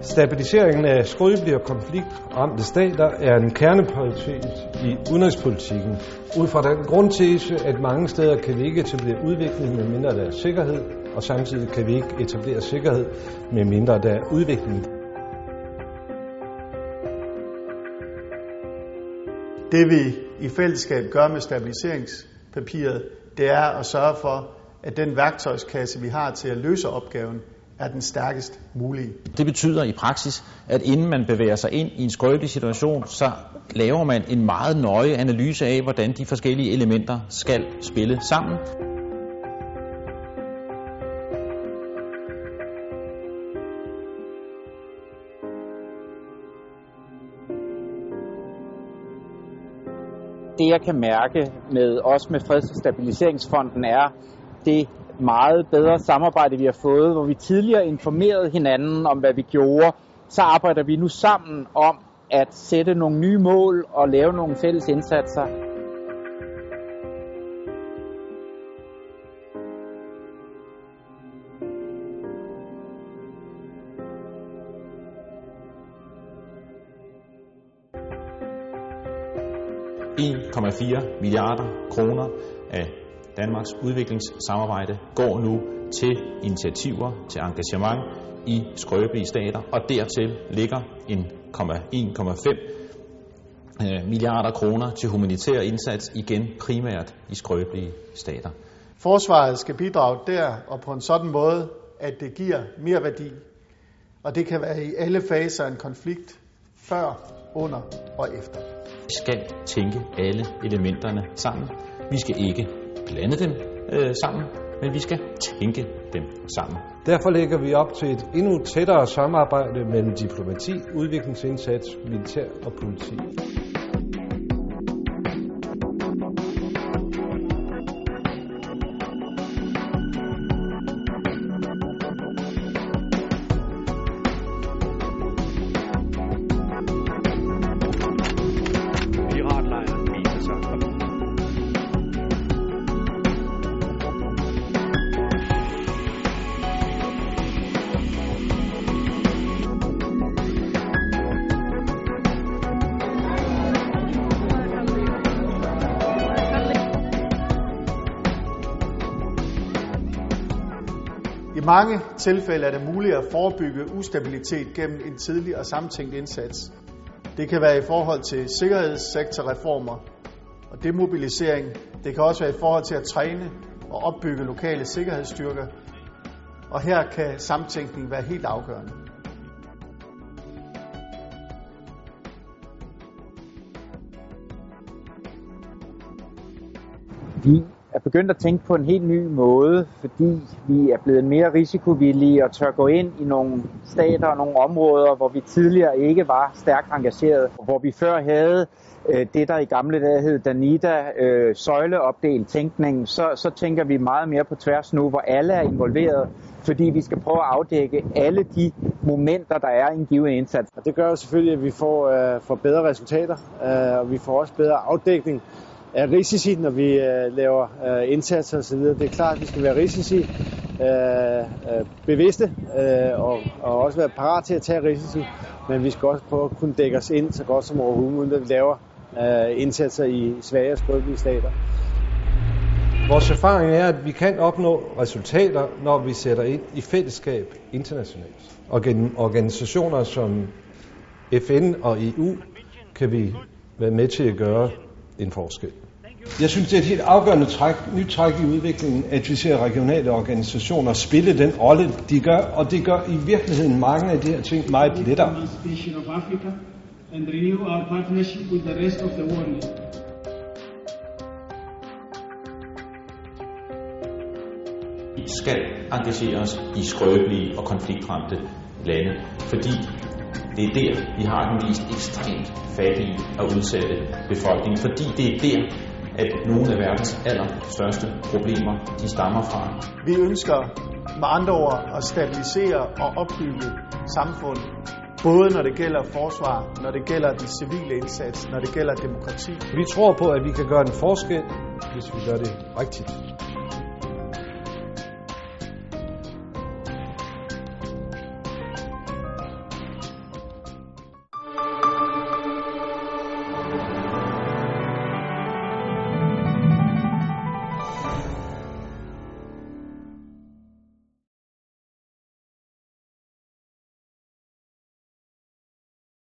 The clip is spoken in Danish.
Stabiliseringen af skrøbelige og konfliktramte stater er en kerneprioritet i udenrigspolitikken. Ud fra den grundtese, at mange steder kan vi ikke etablere udvikling med mindre der er sikkerhed, og samtidig kan vi ikke etablere sikkerhed med mindre der er udvikling. Det vi i fællesskab gør med stabiliseringspapiret, det er at sørge for, at den værktøjskasse, vi har til at løse opgaven, er den stærkest mulige. Det betyder i praksis, at inden man bevæger sig ind i en skrøbelig situation, så laver man en meget nøje analyse af, hvordan de forskellige elementer skal spille sammen. Det jeg kan mærke med os med Freds- og Stabiliseringsfonden er det meget bedre samarbejde, vi har fået, hvor vi tidligere informerede hinanden om, hvad vi gjorde. Så arbejder vi nu sammen om at sætte nogle nye mål og lave nogle fælles indsatser. ...1,4 milliarder kroner af Danmarks udviklingssamarbejde går nu til initiativer, til engagement i skrøbelige stater, og dertil ligger en 1,5 milliarder kroner til humanitær indsats, igen primært i skrøbelige stater. Forsvaret skal bidrage der og på en sådan måde, at det giver mere værdi. Og det kan være i alle faser af en konflikt, før, under og efter. Vi skal tænke alle elementerne sammen. Vi skal ikke blande dem øh, sammen, men vi skal tænke dem sammen. Derfor lægger vi op til et endnu tættere samarbejde mellem diplomati, udviklingsindsats, militær og politi. I mange tilfælde er det muligt at forebygge ustabilitet gennem en tidlig og samtænkt indsats. Det kan være i forhold til sikkerhedssektorreformer og demobilisering. Det kan også være i forhold til at træne og opbygge lokale sikkerhedsstyrker. Og her kan samtænkning være helt afgørende. Vi er begyndt at tænke på en helt ny måde, fordi vi er blevet mere risikovillige og tør gå ind i nogle stater og nogle områder, hvor vi tidligere ikke var stærkt engageret. Hvor vi før havde øh, det, der i gamle dage hed Danida, øh, søjleopdelt tænkning, så, så tænker vi meget mere på tværs nu, hvor alle er involveret, fordi vi skal prøve at afdække alle de momenter, der er i en given indsats. Og det gør jo selvfølgelig, at vi får, øh, får bedre resultater, øh, og vi får også bedre afdækning af risici, når vi øh, laver øh, indsatser osv. Det er klart, at vi skal være risici øh, øh, bevidste øh, og, og også være parat til at tage risici, men vi skal også prøve at kunne dække os ind så godt som overhovedet, uden at vi laver øh, indsatser i svage og skrøbelige stater. Vores erfaring er, at vi kan opnå resultater, når vi sætter ind i fællesskab internationalt. Og gennem organisationer som FN og EU kan vi være med til at gøre en forskel. Jeg synes, det er et helt afgørende træk, nyt træk i udviklingen, at vi ser regionale organisationer spille den rolle, de gør, og det gør i virkeligheden mange af de her ting meget lettere. And renew our partnership with the rest of the world. Vi skal engagere os i skrøbelige og konfliktramte lande, fordi det er der, vi har den mest ekstremt fattige og udsatte befolkning, fordi det er der, at nogle af verdens allerstørste problemer, de stammer fra. Vi ønsker med andre ord at stabilisere og opbygge samfundet, både når det gælder forsvar, når det gælder den civile indsats, når det gælder demokrati. Vi tror på, at vi kan gøre en forskel, hvis vi gør det rigtigt.